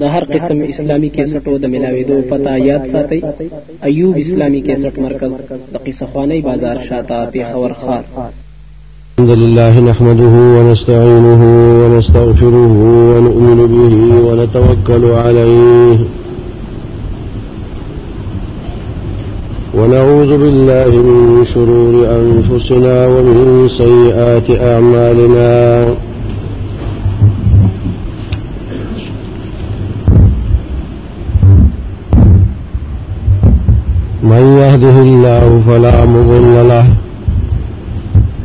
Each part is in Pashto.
د هر قسم اسلامی کیسټو د ملاویدو پتا یاد ساتي ایوب اسلامی کیسټ مرکز د قصه خوانی بازار شاته پیښور خار الحمد لله نحمده ونستعينه ونستغفره ونؤمن به ونتوكل عليه ونعوذ بالله من شرور أنفسنا ومن سيئات أعمالنا من يهده الله فلا مضل له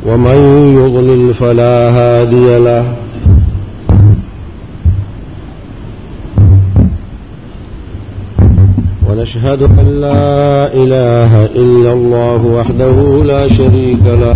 ومن يضلل فلا هادي له ونشهد أن لا إله إلا الله وحده لا شريك له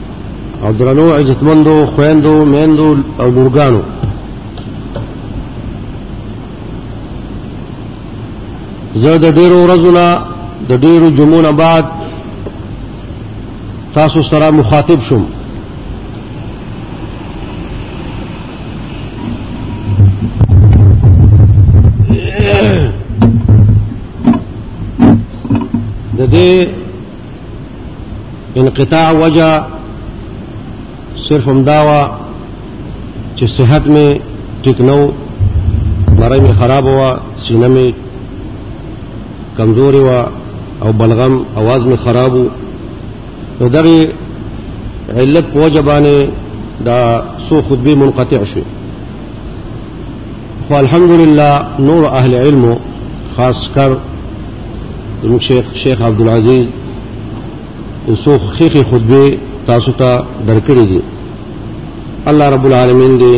او درنو عزتمندو خويندو میندو او لورګانو زه د ډیرو ورځو نه د ډیرو جمعو نه بعد تاسو سره مخاطب شوم د دې انقطاع وجہ صرف ہم دعوی چھ صحت میں ٹک نو مرئی میں خراب ہوا سینہ میں کمزور ہوا او بلغم آواز میں خراب ہو نو در علت پوجہ بانے دا سو خود بھی منقطع شو خو الحمدلله نور اهل علم خاص کر زموږ شیخ شیخ عبدالعزیز څو ښېښې خطبې تاسو ته درکړې دي الله رب العالمین دې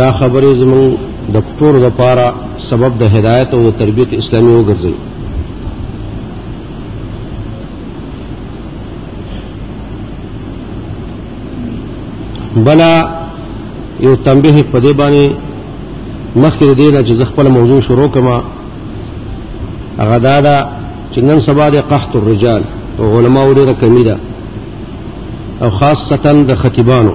دا خبرې زموږ د پټور لپاره سبب د هدایت او تربیت اسلامي وګرځي بلا یو تنبیه په دې باندې مخکې دې نه چې زه خپل موضوع شروع کړم هغه دا ده چې نن سبا د قحط الرجال او علما ډېره کمی ده او خاصه د خطیبانو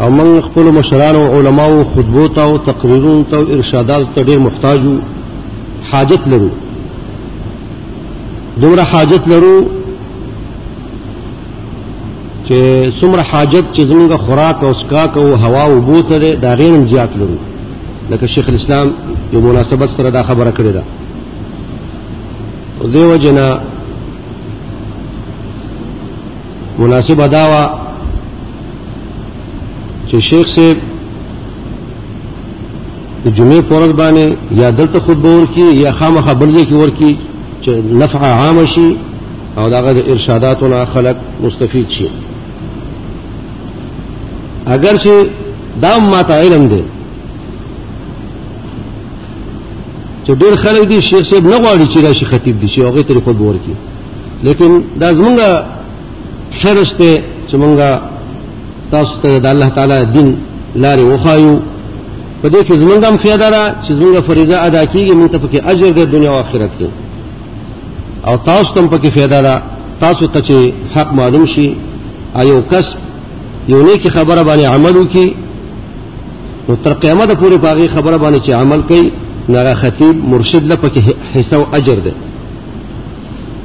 او من خپل مشرانو علماو خطبو ته او تقریرونو ته ارشادات ته ډېر محتاج یو حاجت لرو دومره حاجت لرو چې څومره حاجت چې زمونږ خوراک او اسکاک او هوا او بو ته دا غیر زیات لرو لکه شیخ الاسلام یو مناسبت سره دا خبره کړې ده او دیو جنا مناسب ادا وا چې شیخ سے د جمعې پورز باندې یا دلته خطبه ورکی یا خامخا بلځه کې ورکی چې نفع عام شي او داغه د ارشاداتو نه خلق مستفید شي اگر چې دا ما ته علم دی چې ډېر خلک دي شیخ صاحب نه غواړي چې راشي خطیب دي شي هغه ترې خود ورکی لیکن دا زمونږه حرس ته چې مونږه تاسو ته د الله تعالی دین لارې وخایو په دې کې زمونږ هم فایده ده چې زمونږ فریضه ادا کیږي مونږ ته پکې اجر د دنیا او آخرت کې او تاسو تم پکې فایده ده تاسو ته چې حق معلوم شي ایو کس یو نیکی خبره باندې عمل وکي نو تر قیامت پورې پاغي خبره باندې چې عمل کوي نغه خطیب مرشد له پکې حصہ او اجر ده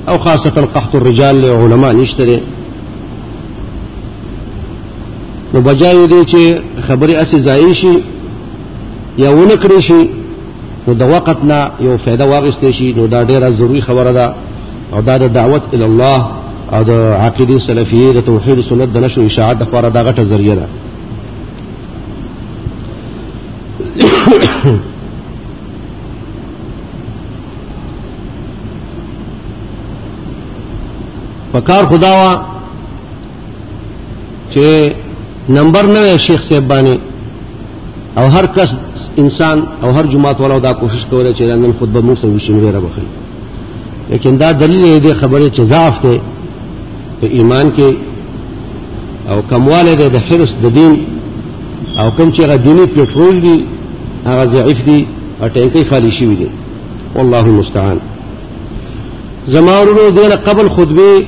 او خاصه قحط الرجال له علما نشته ده نو بجایو دې چې خبره اسې ځای شي یا ونکړي شي نو د وخت نه یو فائدہ واغستې شي نو دا ډیره ضروری خبره ده او دا د دعوت ال الله او د عقیده سلفیه د توحید سنت د نشو اشاعت د خبره دا غټه ذریعہ ده پکار خداوا چې نمبر نه شیخ صاحب باندې او هر کس انسان او هر جماعت والا دا کوشش کوله چې نن خطبه موږ سره وشي ډیره بخل لیکن دا دلیل دی خبره چې ضعف دی په ایمان کې او کمواله دی د حرس د دین او کوم چې هغه دیني پټرول دی هغه ضعیف دی او ټینکی خالی شوی دی والله المستعان زما ورونو دغه قبل خطبه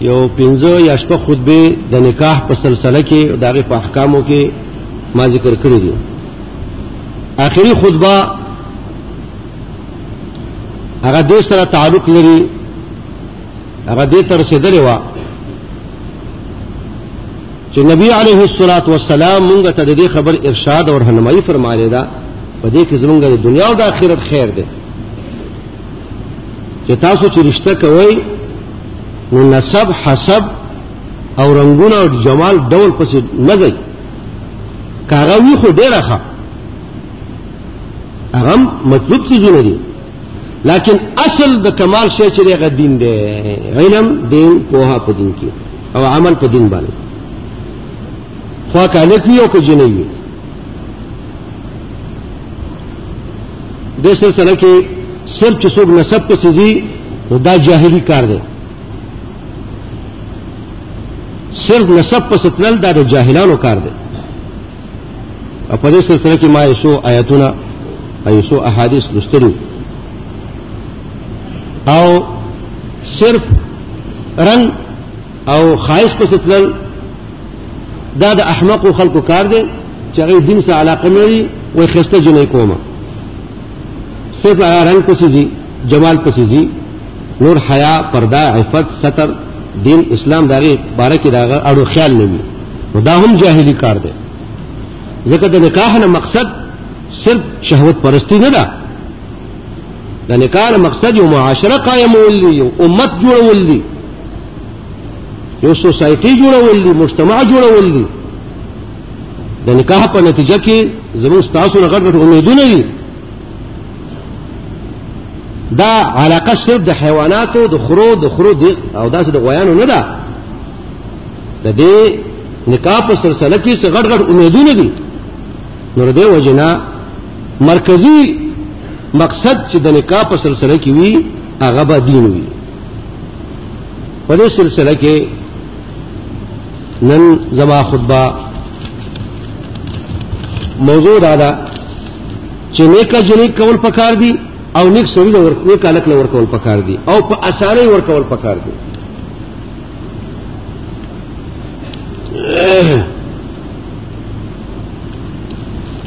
یو پنځه یا شپږ خطبه د نکاح په سلسله کې دغه په احکامو کې ما ذکر کړی دی اخري خطبه هغه د سره تعلق لري هغه دې تر رسیدلې و چې نبی عليه الصلاة والسلام مونږ ته د دې خبر ارشاد او رهنمایي فرمایلی دا په دې کې زمونږ د دنیا او د آخرت خیر دی چې تاسو چې رشتہ کوئ نو نسب حسب او رنگونه او جمال ډول پسې نه ځي کاغه وی خو ډیره ښه هغه مطلوب څه دي لیکن اصل د کمال شی چې هغه دین دی علم دین پوها په دین کې او عمل په دین باندې خو کاله کې یو کو جنې دې سلسله کې سر چې څوک نسب په سيزي دا جاهلي کار دی صرف نسب په ستنل دا د جاهلانو کار دی او په دې سلسله کې ما یسو آیاتونه ایسو احادیث لستلو او صرف رنگ او خواهش پسې تلل دا د احمقو خلکو کار دی چې هغوی دین سره علاقه نه لري وایي ښایسته جنۍ کومه صرف هغه رنګ پسې ځي جمال پسې ځي نور حیا پرده عفت ستر دین اسلام د هغې باره کې د هغه اړو خیال نه وي نو دا هم جاهلي کار دی ځکه د نکاح نه مقصد صرف شهوت پرستی نه ده د نکاح نه مقصد یو معاشره قایمول دي یو امت جوړول دي یو سوسایټي جوړول دي مجتمع جوړول دي د نکاح په نتیجه کې زموږ تاسو نه غټ غټ امیدونه دي دا علاقه صرف د حیواناتو د خرو د خرو دی او داسې د غویانو نه ده د دې نکاح په سلسله کې څه غټ غټ امیدونه دي نور دې وجنا مرکزی مقصد چې د نکاح په سلسله کې وي هغه به دین وي په دې سلسله کې نن زما خطبه موضوع دا ده چې نیکه جنې کول پکار دي او نیک سړي د ورکو نیک الک لور کول پکار دي او په اسانه ور کول پکار دي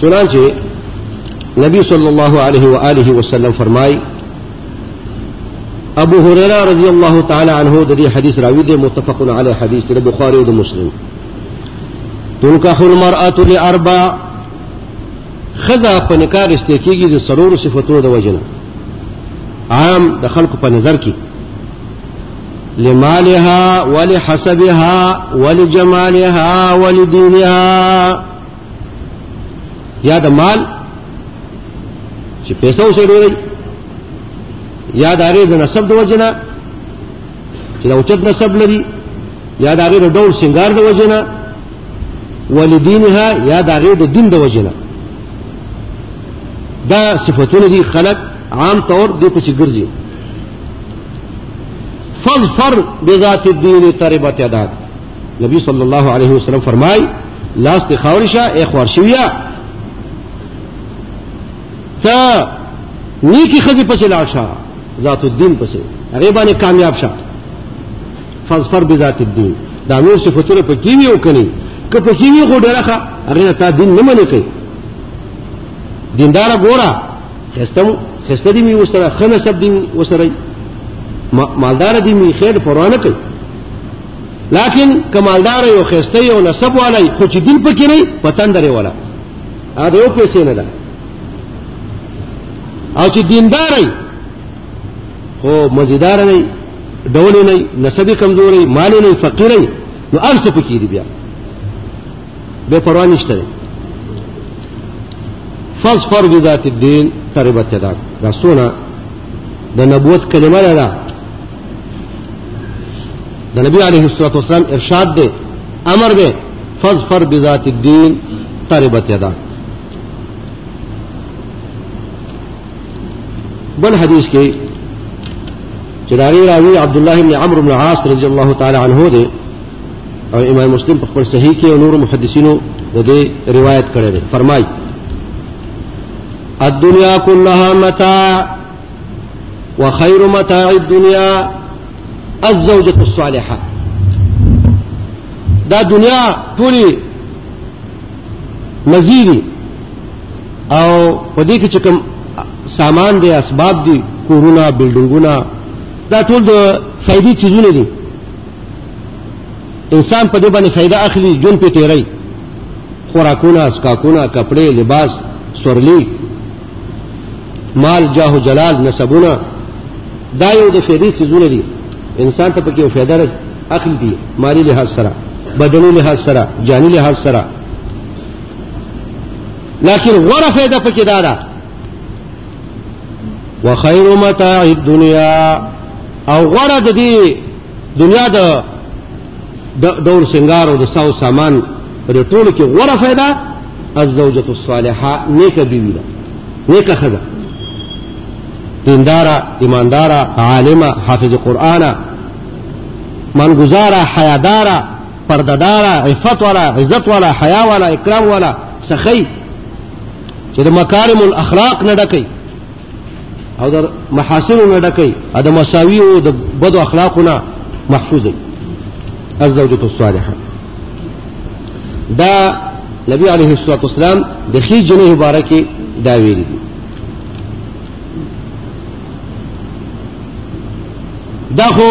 چنانچه نبی صلی الله علیه و آله وسلم فرمای ابو هريره رضی الله تعالی عنہ د دې حدیث راوی دی متفق علی حدیث د بخاری او د مسلم تنکح المرأة لاربع خذا په نکاح رشته کیږي د سرور صفاتو د وجنه عام د خلکو په نظر کې لمالها ولحسبها ولجمالها ولدينها یا د مال چې پیسو سره ډېری یا د هغې د نسب د وجنه چې د اوچت نسب لري یا د هغې د ډول سنگار د وجنه ولدینها یا د هغې د دین د وجنه دا صفتونه دي خلق عام طور دې پسې ګرځي فظفر بذات الدین تربت یداک نبی صلی الله علیه وسلم فرمای لاس ته خورشه ای خور شویا تا نیکی خزی پسې لاړ شه ذات الدین پسې هغه باندې کامیاب شه فاظفر بذات الدین دا نور صفاتونه په کیوی او کني که په کیوی خو ډیرخه هغه تا دین نه منې کوي دیندار ګورا خستم خسته دی می وسره خنه سب دی وسره مالدار دی می خیر پرانه کوي لكن کمالدار یو خسته یو نسب والا خو چې دین پکې نه پتن درې والا ا دې او پیسې نه ده او چې دیندار وي خو مزیدار نه ډول نه نسب کمزوري مال نه فقیر نه نو ارث پکې دی بیا بے پروا نشته فاظفر بذات الدين قربت يداك دا سونه د نبوت کلمه ده د نبی علیه الصلاۃ والسلام ارشاد دی امر دی فظفر بذات الدین تربت یدا بل حدیث کې چې دا راوی عبد الله بن عمرو بن عاص رضی الله تعالی عنه دی او امام مسلم په خپل صحیح کې او نور محدثینو د دې روایت کړی دی فرمایي الدنيا كلها متاع وخير متاع الدنيا الزوجة الصالحة دا دنیا ټولي مزيدي او په دې کې چې کوم سامان دي اسباب دي کورونا بلډینګونه دا ټول د فائدې چیزونه دي انسان په دې باندې فائدہ اخلي جون په تیري خوراکونه اسکاکونه کپڑے لباس سورلی مال جاه و جلال نسبونه دا یو د فیدې څیزونه دي انسان ته پکې یو فیده رس اخل دي مالی لحاظ سره بدنی لحاظ سره جانی لحاظ سره لیکن غوره فیده پکې دا ده وخیر متاع الدنیا او غوره د دې دنیا د د ډول سنگار او د ساو سامان په دې ټولو کې غوړه فائدہ الزوجه الصالحه نیکه بیوی ده نیکه خزه دیندارا ایماندارا عالمه حافظ قرآن منګزارا حیادارا پرددارا عفت والا عزت والا حیا والا اکرام والا سخی چې د مکارم الاخلاق نه ډکې او در محاسن نه ډکې د مساوي او د بد اخلاقونه محفوظ دي الزوجه الصالحه دا نبی عليه الصلاه والسلام د خي جنې مبارکي دا ویل دي دا خو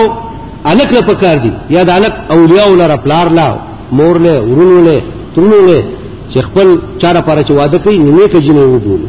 الک له پکار دي یا د الک اولیاء ولر پلار لا مور له ورونو له ترونو له چې خپل چاره پر چې واده کوي نیکه جنې وګوري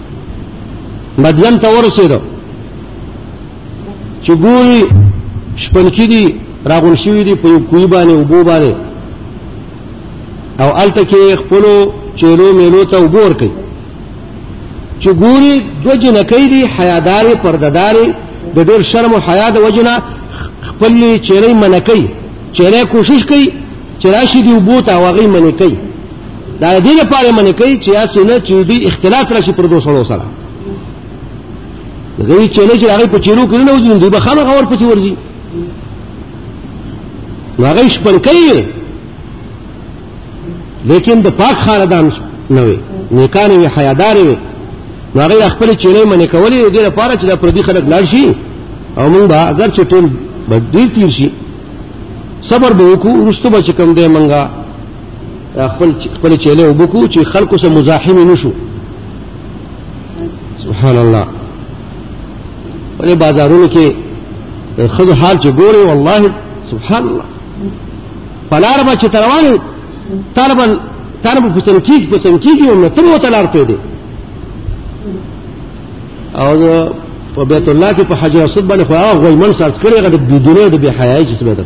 مدین ته ورسېدو چې ګوري شپنکی دي راغون شوي دي په یو کوی باندې اوبو باندې او الته کې خپل چیرو میلو ته وګور کوي چې ګوري دو جنکې دي حیادار پرددار د ډېر شرم او حیا د وجنه خپل چیرې منکې چیرې کوشش کوي چې راشي دی وبو ته واغې منکې دا دې لپاره منې کوي چې اسې نه چې دې اختلاط راشي پر دوه سره سره غوي چې نه چې هغه په چیرو کې نه وځي دوی به خامخا ور پسې ورځي نو هغه شپن کوي لیکن د پاک خاندان نه وي نیکانه وي حیادار وي نو هغه خپل چیرې منې کولې دې لپاره چې دا پر دې خلک لاړ شي او موږ به اگر چې ټول بدیر تیر شي صبر به وکړو رستو به چې کم دې منګه خپل خپل چيله وبکو چې خلکو سره مزاحم نشو سبحان الله ولې بازارونو کې خذ حال چې ګوري والله سبحان الله پلار به چې روان طالب طالب په سنکیږ په سنکیږ او نو تر وته لار پې دي او په بیت الله کې په حجر اسود باندې خو هغه غویمن ساز کړی هغه د بيدونه د بی حیاي چې سمه ده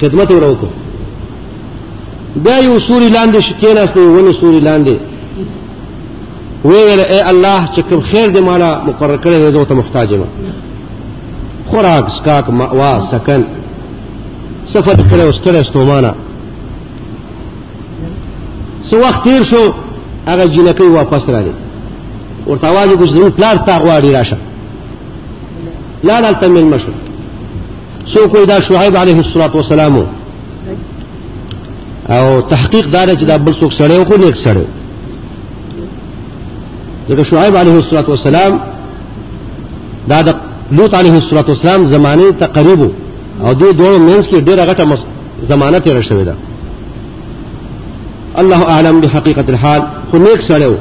خدمت ورو کو بیا یو سوري لاندې شکیناست یو ونه سوري لاندې وی ویل اے الله چې کوم خیر دې مالا مقرر کړی دی زه ته محتاج یم خوراک سکاک مأوا سکن سفر کړی او ستړی ستومانه څه وخت تیر شو هغه جینکۍ واپس راغی ورته واجب زموږ پلار تا غواړي راشه لا دلته مېلمه شو سو کوئی دا شعیب علیہ الصلوۃ والسلام او تحقیق دار چې دا بل څوک سره خو نیک سره دغه شعیب علیه الصلاۃ والسلام دا د لوط علیه الصلاۃ والسلام زمانه ته قریب او دې دوه منځ کې ډېر غټه زمانه تیر شوې ده الله اعلم بحقیقت الحال خو نیک سره و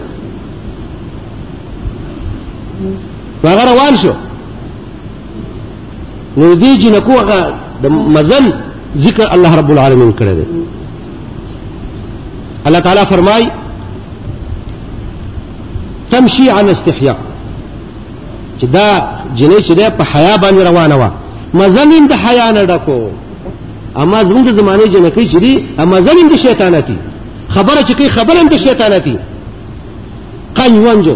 هغه روان شو نو دې جنکو هغه د مزل ذکر الله رب العالمین کړی دی الله تعالی فرمای تمشي عن استحياء چې دا جنې چې ده په حیا باندې روانه و مزمن د حیا نه ډکو اما زموږ د زمانه جنکې چې دي اما زمين د شیطاناتي خبره چې کوي خبره د شیطاناتي قنوانجو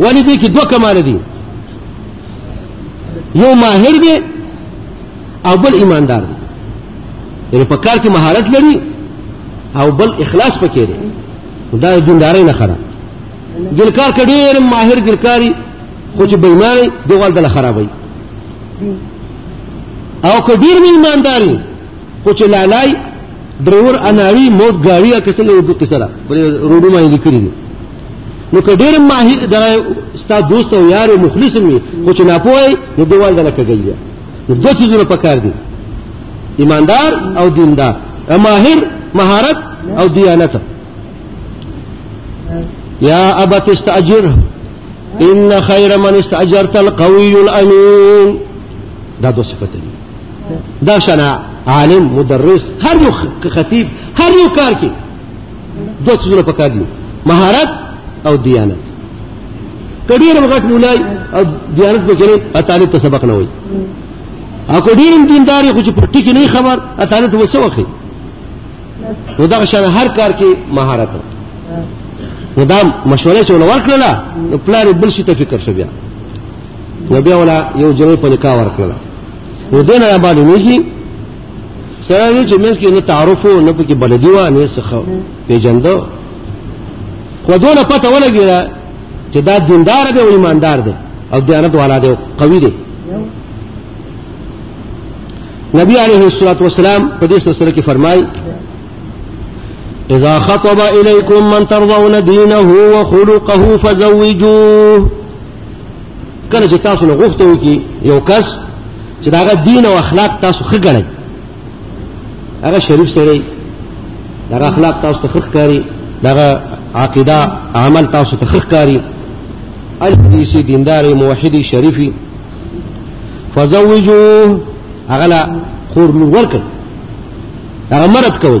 ولی دې کې دوه کمال دي یو ماهر دی او بل ایماندار دی یعنی په کار کې مهارت لري او بل اخلاص پکې دی دا دینداري نه خره ګلکار کډیر ماهر ګلکاری خو چې بېمانه دیوال دل خرابوي او کډیر ایمانداري خو چې لالای ډرایور اناوی موت غاړي که څنګه وګړي قصه ده پر روډو باندې لیکلي دي نو که ډېر ماهر دا ستا دوست او یار او مخلص می خو چې ناپوهي نو دیوال دلته کېږي نو دوه څه پکار دي ایماندار او دیندار ماهر مهارت او دیانت یا ابت استاجر ان خیر من استاجرت القوی الامین دا دو صفته دي دا شنا عالم مدرس هر یو خطیب هر یو کار کې دوه څه په کار دي مهارت او دیانت کډیر وخت مولای او دیانت به کړي اطالب ته سبق نه وای او کډیر دیندار خو چې پټی کې نه خبر اطالب ته وسو وخی نو دا شان هر کار کې مهارت نو دا مشوره چې ولور کړله نو پلار بل شي ته فکر شو بیا نو بیا ولا یو جنې په نکاح ورکړل نو دین را باندې نږي سره دې چې مې کې نه تعارف او نه پکې بلدی و نه څه پیجندو خو دونه پته ولګی چې دا دیندار دی او ایماندار دی او دیانت والا دی قوی دی نبی علیه الصلاۃ والسلام په دې سلسله کې فرمایي اذا خطب اليكم من ترضون دينه وخلقه فزوجوه کله چې تاسو له غوښته وکي یو کس چې داغه دین او اخلاق تاسو ښه ګڼئ هغه شریف سره دغه اخلاق تاسو ته ښه ښکاري دغه عقیده عمل تاسو ته ښه ښکاري الحدیثی دیندار موحدی شریفی فزوجوه هغه لا خور نور ورکړي هغه مرد کوي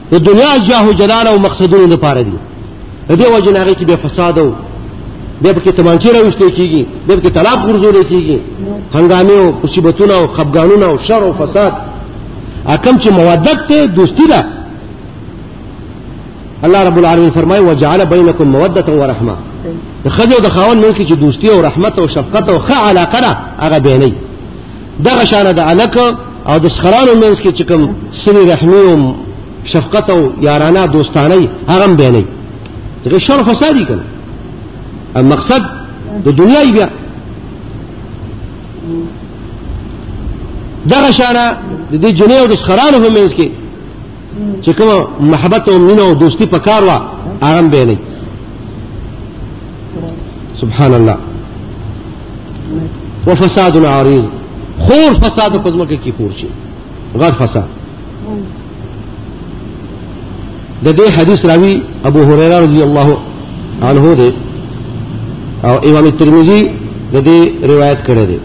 د دنیا جاه او جلال او مقصدونو لپاره دي د دې وجه نه هغه کې به فساد او به پکې تمانچې راوښته کیږي به پکې طلاق ګرځول کیږي هنګامې او مصیبتونه او خپګانونه او شر او فساد اکم چې مودت ته دوستی ده الله رب العالمین فرمایي وجعل بینکم موده و رحمه د خځو د خاون منځ کې چې دوستی او رحمت او شفقت او ښه علاقه ده هغه بیني دغه شان د الک او د سخرانو منځ کې چې کوم سری رحمی او شفقت او یارانه دوستانه هغه هم بیانې دغه شر فسادی کړي مقصد د دنیا بیا دغه شان د دې جنې او د سخرانو منځ کې چې کومه محبت او مینه او دوستی په کار وا آرام به نه سبحان الله وفساد عریض خور فساد په ځمکه کې خور شي غیر فساد د دې حدیث راوی ابو هريره رضی الله عنه دی او امام ترمذی د دې روایت کړی دی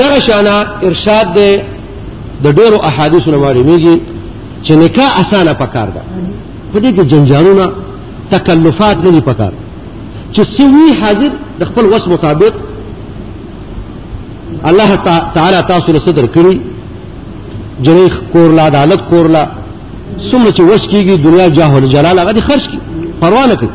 دغه شانا ارشاد دی د ډېرو احادیثو نه معلومیږي چې نکاح اسانه پکار ده په دې کې جنجالونه تکلفات نه دي پکار چې سوي حاضر د خپل وس مطابق الله تعالی تاسو له صدر کړی جنیخ کورلا د عادت کورلا څومره چې وس کیږي دنیا جاه ول جلال هغه دي خرج کی پروا نه کوي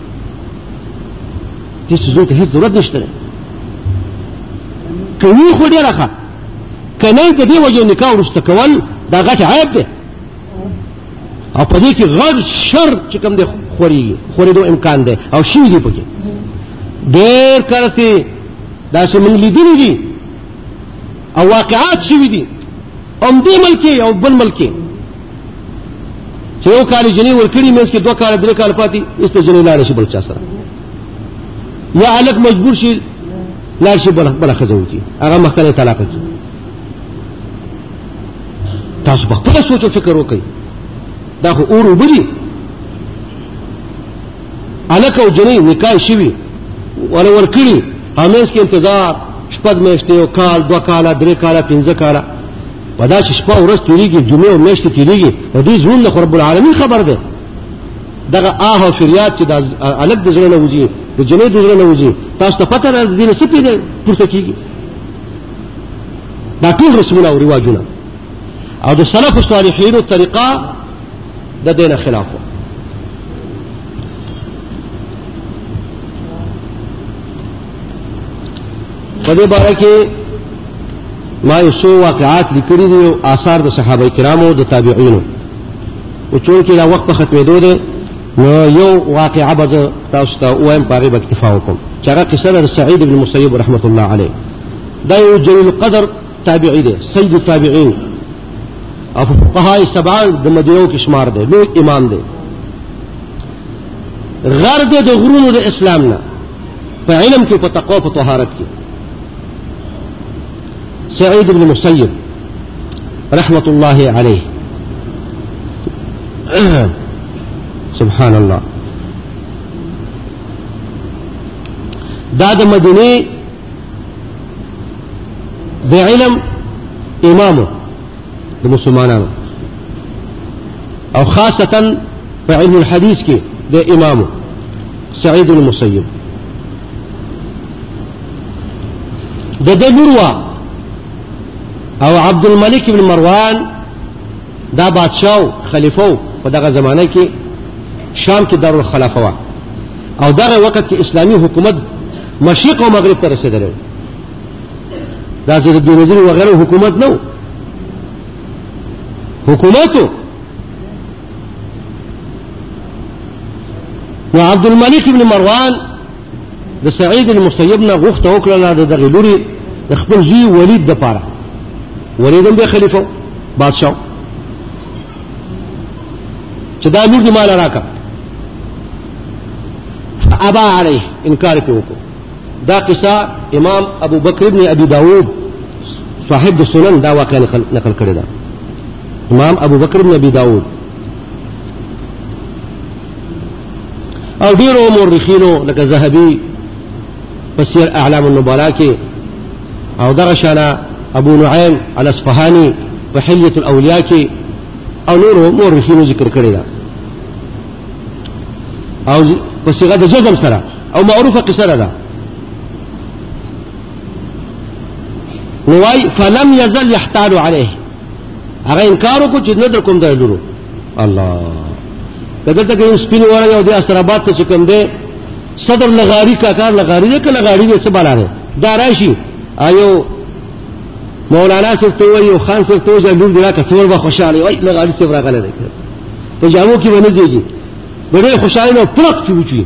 دې سوزو ته هیڅ ضرورت نشته کوي خو ډیر ښه کنه د دې وجه نکاح ورسته کول دا غټ عیب دی او په دې کې غټ شر چې کوم دی خوري خوري دو امکان دی او شي دی پکې ډیر کرته دا چې موږ لیدلې دي او واقعات شوي دي هم دې ملک او بل ملک چې یو کال جنې ورکړي مې چې دوه کال درې کال پاتې ایسته جنې لاړ شي بل چا سره یا الک مجبور شي لاړ شي بل بل خزو کی هغه مخکنه طلاق کی تاسو په خپل سوچ او فکر وکړئ دا خو اور وبدي الک او جنې نکاح شوی ولا ورکړي همیش کې انتظار شپږ میاشتې او کال دوه کال درې کال پنځه کال په دا چې شپه ورځ تیریږي جمعه او میاشت تیریږي او دوی زون له رب العالمین خبر ده دغه آه او فریاد چې د الګ د زړه نه وځي د جنې د زړه نه وځي تاسو ته پته ده دې څه پیږي پورته کیږي دا ټول رسمونه او رواجونه او د سلف صالحین او طریقه د دین خلاف په دې باره کې ما یو څو واقعات لیکلي دي او آثار د صحابه کرامو او د تابعینو او چون کې دا وخت په ختمېدو دی نو یو واقعه به زه تاسو ته ووایم په هغې به اکتفا وکړم چې هغه قصه ده د سعید بن مسیب رحمت الله علیه دا یو جلیل قدر تابعی دی سید التابعین او په فقهای سبعه د مدینو کې شمار دی لوی امام دی غر دی د غرونو د اسلام نه په علم کې په تقوا په طهارت کې سعید بن مسیب رحمت الله علیه سبحان الله دا د مدینه د علم امام د مسلمانانو او خاصتا په علم الحديث کې د امامو سعید المسیب د د لوروا او عبد الملک ابن مروان دا بادشاہ خلیفہ په دغه زمانه کې شام کې دار الخلافه وا او دغه وخت کې اسلامي حکومت مشرق او مغرب ته رسیدلی دا چې د بنظیر وغیره حکومت نه حکومت نو عبد الملک ابن مروان د سعید المسیب نه غوښته وکړه د دغه لوري د خپل زوی ولید د پاره ولید هم به خلیفہ بادشاہ چې دا لور دې مال راکړه ابا علیه انکار کوي دا قصه امام ابو بکر ابن ابي داود صاحب د سنن دا واقع نقل کړی دا امام ابو بکر ابن ابي داود او ډیرو مورخینو لکه ذهبي په سیر اعلام النبلاء کې او دغه شانا ابو نعیم الاصفهاني په حلیه الاولیاء کې او نورو مورخینو ذکر کړی دا او په صيغه د جزم سره او معروفه قصه ده نوای فلم یزل یحتال علیه هغه انکار وکړ چې نه در کوم دی لورو الله کله ته کوم سپین وړه یو د اسر آباد ته کوم دی صدر لغاری کا کار لغاری دې کله غاری دې څه بلاره دا راشي ایو مولانا صاحب ته وایو خان صاحب ته وایو لور دې کا څور به خوشاله وای لغاری صاحب راغله ته جامو کې ونه دیږي ډېر خوشاله نو پلک چوي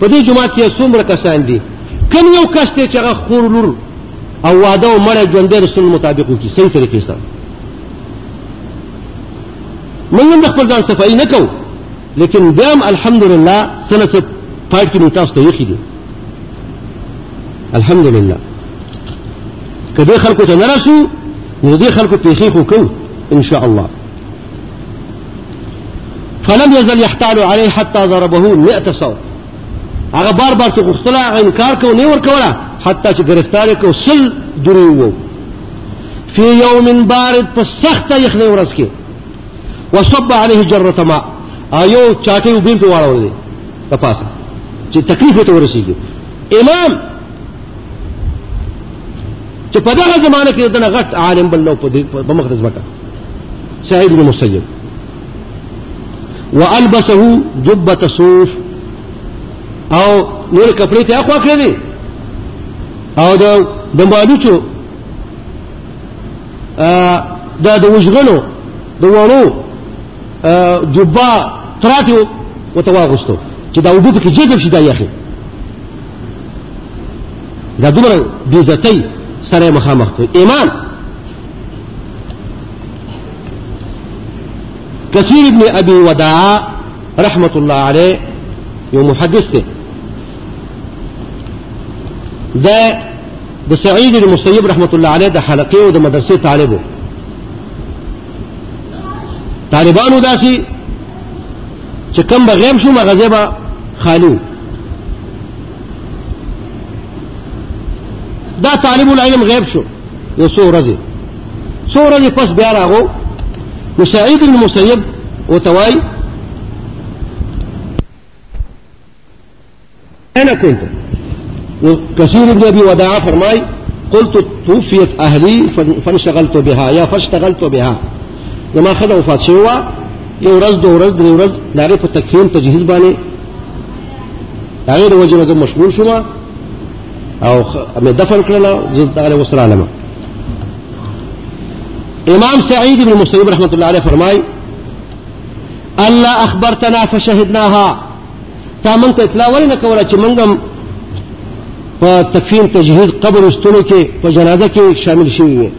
په دې جماعت کې څومره کسان دي کوم یو کس ته چې هغه خور لور او واده او مړ ژوند د سنت مطابق وکړي صحیح طریقې سره موږ هم خپل ځان صفائی نه کوو لیکن بیا هم الحمدلله سنه څه پاټ کې نو تاسو ته یخي دي الحمدلله کدی خلکو ته نه رسو نو دې خلکو پیخي خو کوو ان شاء الله فلم یزل یحتال علیه حتی ضربه مئت سو هغه بار بار چې غوښتله هغه انکار کو نه ورکوله حتی چې گرفتار کو سل دوری وو فی یوم بارد په سخت یخنه ورځ کې وصب علیه جرة ماء ایو چاټي وبین په واړول دي په پاسه چې تکلیف ته ورسیږي امام چې په دغه زمانه کې دنه غټ عالم بل نو په مقدس بټه سعید بن مسیب والبسه جبه صوف او نور کپڑے ته اخوا کړی دي او د د مالوچو دا د وشغلو د وړو جبا تراتو وتواغستو چې دا وبو کې جذب شي دا یخي دا دومره بیزتۍ سره مخامخ کړو ایمان کثیر ابن ابي وداع رحمت الله عليه یو محدث دی دا د سعید المسیب رحمت الله علیه د حلقې او د مدرسې طالب طالبانو داسي چې کم به غیب شو مغزه به خالو دا طالب العلم غیب شو یو څو ورځې څو ورځې پس بیا راغو نو سعید بن مسیب وتوای انا كنت كثير ابن ابي وداع فرماي قلت توفيت اهلي فانشغلت بها يا فاشتغلت بها لما خذ وفات شوا یو ورځ دو ورځ درې ورځ دا په تکفین تجهیز باندې دا غیر وجنه زه مشغول شوم او مې دفن کړل زه دا له وسره علم امام سعید بن مسیب رحمت الله علیه فرمای الله اخبرتنا فشهدناها تا مونږ ته اطلاع ولې نه کوله چې مونږ هم په تکفین تجهیز قبر استونو کې په جنازه کې شامل شوي وي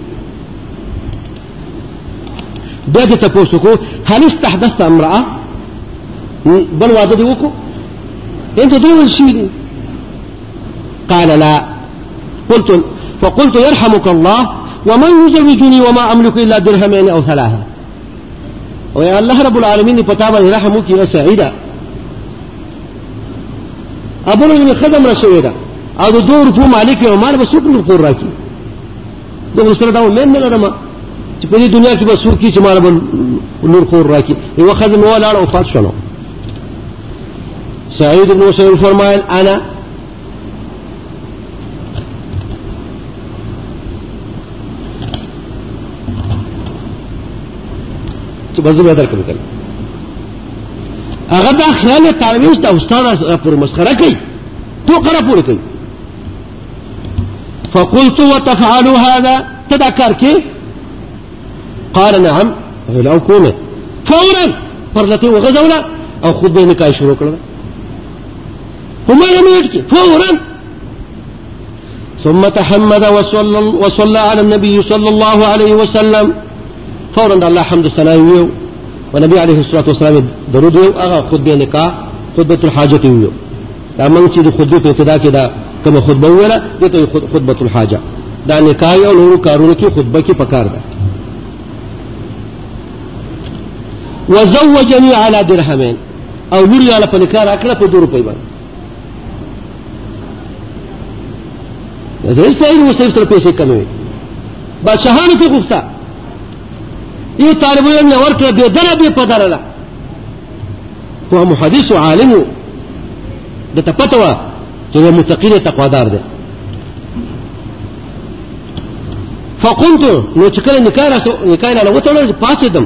بیا دې تپوس وکړو هل استحدثت امرأه بل واده دې وکړو انت دوی ول شوي دي قال لا قلت فقلت يرحمك الله ومن يزوجني وما أملك إلا درهمين أو ثلاثة او یا الله رب العالمین په تا باندې رحم وکړي او سعیدا ابو نو خدم رسوي دا او د دور په مالک او مال به سوکل خور راکی د وسره دا مې نه لرم چې په دې دنیا کې به سوکی چې مال به نور خور راکی یو خدم ولاړ او فات شنو سعید بن مسعود فرمایل انا چې بزو به درکم کړ هغه دا خیال تعویز ته استاد پر مسخره کوي تو قره پوره کوي فقلت وتفعل هذا تذكر كيف قال نعم لو كونه فورا فرلته وغزونا او خود به نکاح شروع کړل هم هغه میټ کې فورا ثم تحمد وصلى وصلى على النبي صلى الله عليه وسلم فورا الله حمد الصلاه ويو ونبي عليه الصلاه والسلام درود ويو اغا خطبه نکاح خطبه الحاجه ويو دا من چې د خطبه په ابتدا کې دا کوم خطبه ویله دته خطبه الحاجه دا نکاح او نور کارونه کې خطبه کې پکار ده وزوجني على درهمين او لور یاله په نکاح راکړه په 2 روپۍ باندې دا هیڅ ځای نو صرف سره پیسې کموي بادشاہانو کې غوښته یو طالب علم نه ورکړه به دره به پدره لا هو محدث عالم د تپتوا چې متقی دی تقوادار دی فقلت نو چې کله نکاح راځو نکاح له وته پاتې دم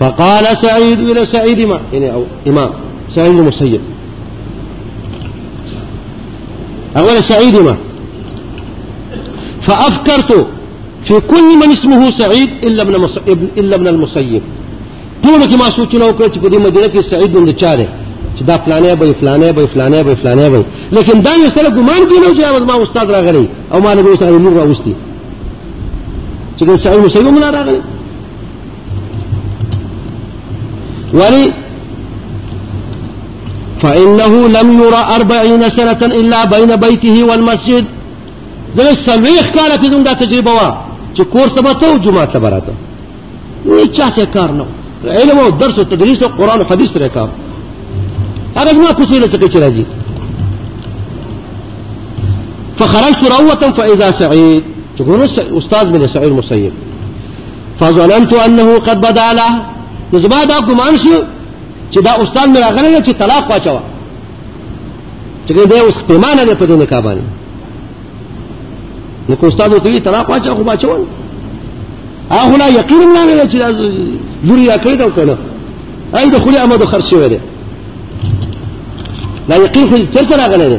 فقال سعيد إلى سعيد إمام يعني أو إمام سعيد المسيب أولا سعيد إمام فأفكرت في كل من اسمه سعيد إلا ابن, مص... إلا ابن المسيب طول كما سوچنا وكرا چې په دې مدينه کې سعيد بن چاره چې دا فلانه به فلانه به فلانه به فلانه به لیکن دا یې سره ګمان کینو چې اوس ما استاد راغلی او ما له سره نور راوستي چې سعيد مسيب نه راغلی ولی فإنه لم يرى أربعين سنة إلا بين بيته والمسجد زه سلويخ کاله کې زموږ دا تجربه وه چې کور ته به ته او جومات ته به راته هېچا سره کار نه علم او درس او تدریس او قرآن او حدیث سره کار هغه زما کوڅې له څخه چې راځي فخرجت روة فإذا سعيد تقول أستاذ من سعيد المسيب فظننت انه قد بدا له نو زما دا ګمان شو چې دا استاد مې راغلی چې طلاق واچوه چې دا اوس پیمانه ده په دې نکاح باندې نو کو استاد ته وی طلاق واچوه خو واچول هغه لا یقین نه لري چې دا لوري یا کړی دا کنه اې د خوري امدو خرڅ شوی دی لا یقین خو چرته راغلی دی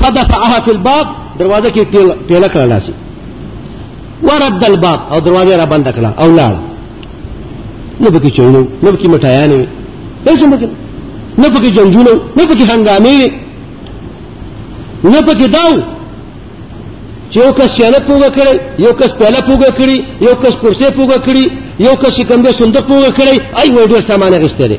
فدفعها في الباب دروازه کې پیله کړه لاسي ورد الباب او دروازه را بند کړه او لاړ نه بکی چونو نه بکی مټایانه هیڅ نه بکی نه بکی جنجونو نه بکی هنګامې نه بکی داو چې یو کس چاله پوګه کړي یو کس پیاله پوګه کړي یو کس کرسي پوګه کړي یو کس کوم دې صندوق پوګه کړي ای وړ ډیر سامان غشته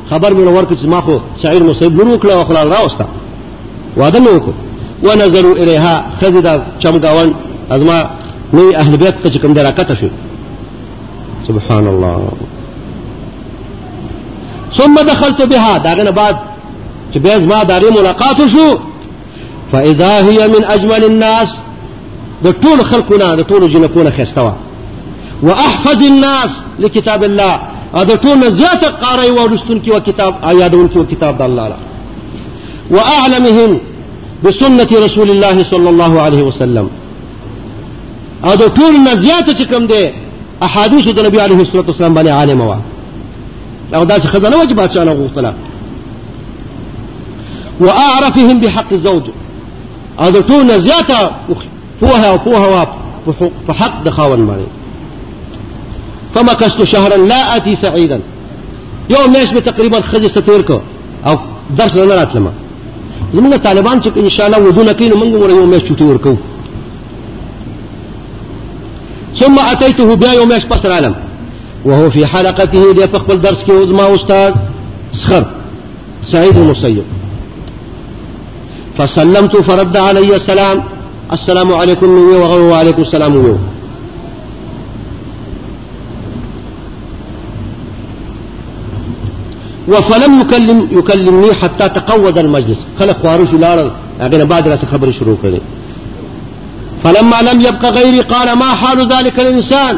خبر مې ورکړ چې ما خو شاعر مصیب لور وکړه او خلال راوسته واده مې وکړ ونظروا الیها خزه دا چمګاون ازما نو اهل بیت ته کوم دراکته شو سبحان الله ثم دخلت بها داغه بعد چې به زما دغه ملاقات شو فاذا هي من اجمل الناس د ټول خلقونه د ټول جنکونه خستوا واحفظ الناس لكتاب الله د ټول زیات قاری او رستون کی او کتاب یادون کی او کتاب د الله لا واعلمهم بسنه رسول الله صلى الله عليه وسلم او د ټول زیات چې کوم دی احادیث د نبی عليه الصلاه والسلام باندې عالم وه او داسې خزانه و چې بادشاہ نه غوښتله واعرفهم بحق الزوج او د ټول نه زیاته پوهه او پوهه وا په حق د خاون باندې فمكثت شهرا لا اتي سعيدا يوم ماشي تقريبا خزي ستوركو او درس نه راتلم زمونږ طالبان چې ان شاء الله ودونه کین موږ ور یو میاشت چټي ورکو ثم اتيته بیا یو میاشت پس رالم وهو في حلقته دې په خپل درس کې او زما استاد سخر سعيد المسيب فسلمت فرد علي السلام السلام عليكم وغيره وعليكم السلام ويو وفلم يكلم يكلمني حتى تقود المجلس خلق خوارش لارل هغه بعد راس خبر شروع کړي فلما لم يبق غيري قال ما حال ذلك الانسان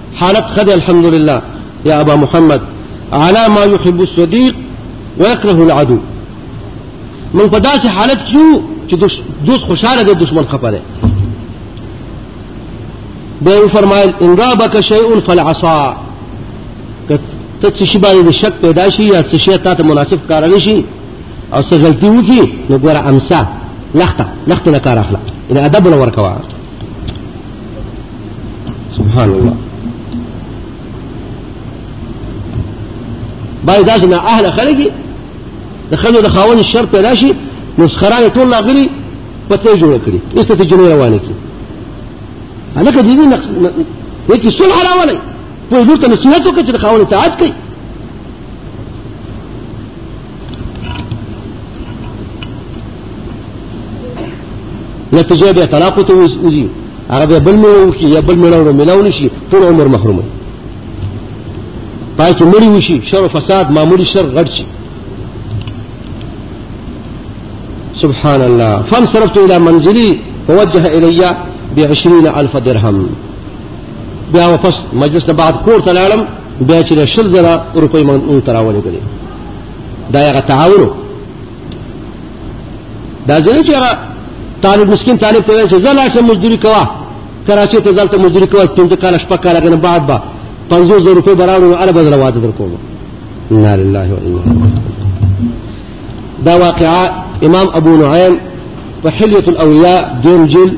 حالت خد الحمد لله يا أبا محمد على ما يحب الصديق ويكره العدو من په داسې حالت کې چې دوست خوشاله دی دشمن خپه دی به فرمایل ان رابک شیء فالعصا ته څه شی باندې شک پیدا شي یا څه شی ته مناسب کار نه شي او څه غلطي وکي نو ګوره امسا لخته لخته نه کار اخلا ان ادب ورکوا سبحان الله باید داسې نه اهله خلک د ښځو د خاوند شر پیدا شي نو سخران ټول راغلي پته جوړ کړي ایسته ته جنې روانه کړي هلکه دې نقص دې کې صلح راولي په لور ته نصیحت وکړي چې خاوند اطاعت کوي نتیجه بیا طلاق ته وځي هغه به بل مړو شي یا بل مړو ملاو نشي ټول عمر محروم پای کې مړی وشي شر فساد معمولی شر غړ شي سبحان الله فانصرفت الى منزلي فوجه الي بعشرين الف درهم بیا واپس مجلس نه بعد کور ته لاړم بیا چې شل زره روپۍ مونږ تراولې کړې دا هغه تعاون دا ځنه چې هغه طالب مسكين طالب ته چې زلا شه مزدوري کوا کراچي ته ځلته مزدوري کوا پنځه کال شپه کال غنه بعد با 500 روپے براوړو عرب بدل واده در کوم انا لله و انا دا واقعا امام ابو نعيم په حلیه الاولیاء دون جل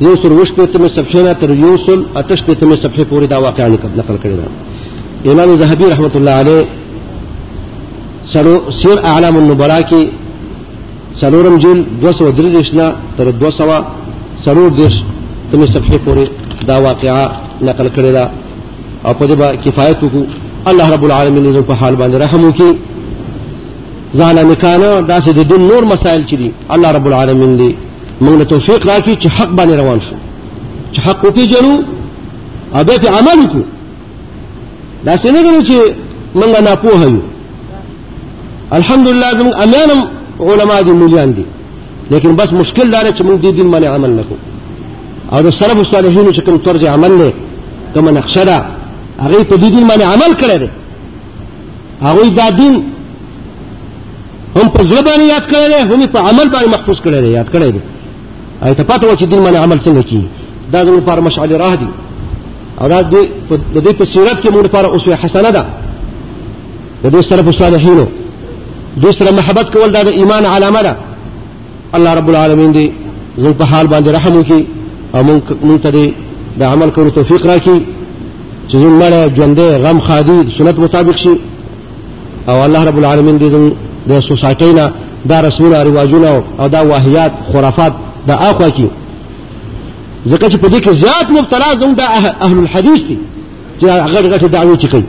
یو سر وش په تمه صفحه نه تر یو سل اتش په تمه صفحه پوری دا واقعا نقل کړی امام زهبی رحمت الله علیه سرو سیر اعلام النبلا کې سلورم جیل 233 نه تر 200 سلور دیش تمې صفحه پورې دا واقعا نقل کړی دا او په دې باندې کفایت وکړو الله رب العالمین دې په حال باندې رحم وکړي ځان نکانه داسې د دین نور مسائل چې دي الله رب العالمین دې موږ له توفیق راکړي چې حق باندې روان شو چې حق وپیژنو او به عمل وکړو دا څنګه غوړي چې موږ نه پوه یو الحمدلله زموږ امانم علما دي مليان دي لیکن بس مشکل دا چې موږ دې دین باندې عمل نکو او د سلف صالحینو چې کوم طرز عمل له کوم نقشه ده هغه په دې دین باندې عمل کړی دی هغه دا دین هم په ځل باندې یاد کړی دی هم په عمل باندې محفوظ کړی دی یاد کړی دی اي ته پته و چې دین باندې عمل څنګه کی دا زموږ لپاره مشعل راه دي او دا د دې په سیرت کې موږ لپاره اسوه حسنه ده د دې سره په صالحینو دوی سره محبت کول دا د ایمان علامه ده الله رب العالمین دې زموږ په حال باندې رحم وکړي او موږ ته دې د عمل کولو توفیق راکړي چې زموږ مړ ژوندې غم خادي سنت مطابق شي او الله رب العالمین دې د سوسایټۍ نه دا رسمونه رواجونه او دا واهیات خرافات دا اخوا کی ځکه چې په دې کې زیات مبتلا زموږ د اهل الحدیث دي چې غټ غټ دعوې چې کوي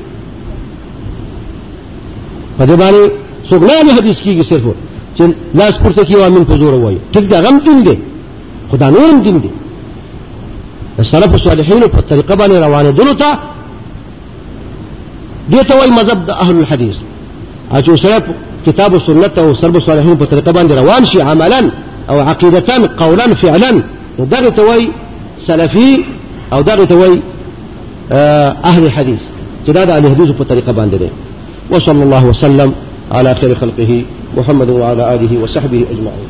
په دې باندې څوک نه حدیث کیږي صرف چې لاس پورته کیو امین په زور وایي ټیک دا غم دین دی خدا نور دین دی سلف صالحین په طریقه باندې روانه دلته دې ته وایي مذهب د اهل الحدیث اچو سره کتاب او سنت او سرب صالحین په طریقه باندې روان شي عملا او عقیدتا قولا فعلا نو دغه ته وایي سلفي او دغه ته وایي آه، اهل الحديث چې دا د اهل الحديث په طریقه باندې دی وصلى الله وسلم على خير خلقه محمد وعلى آله وصحبه أجمعين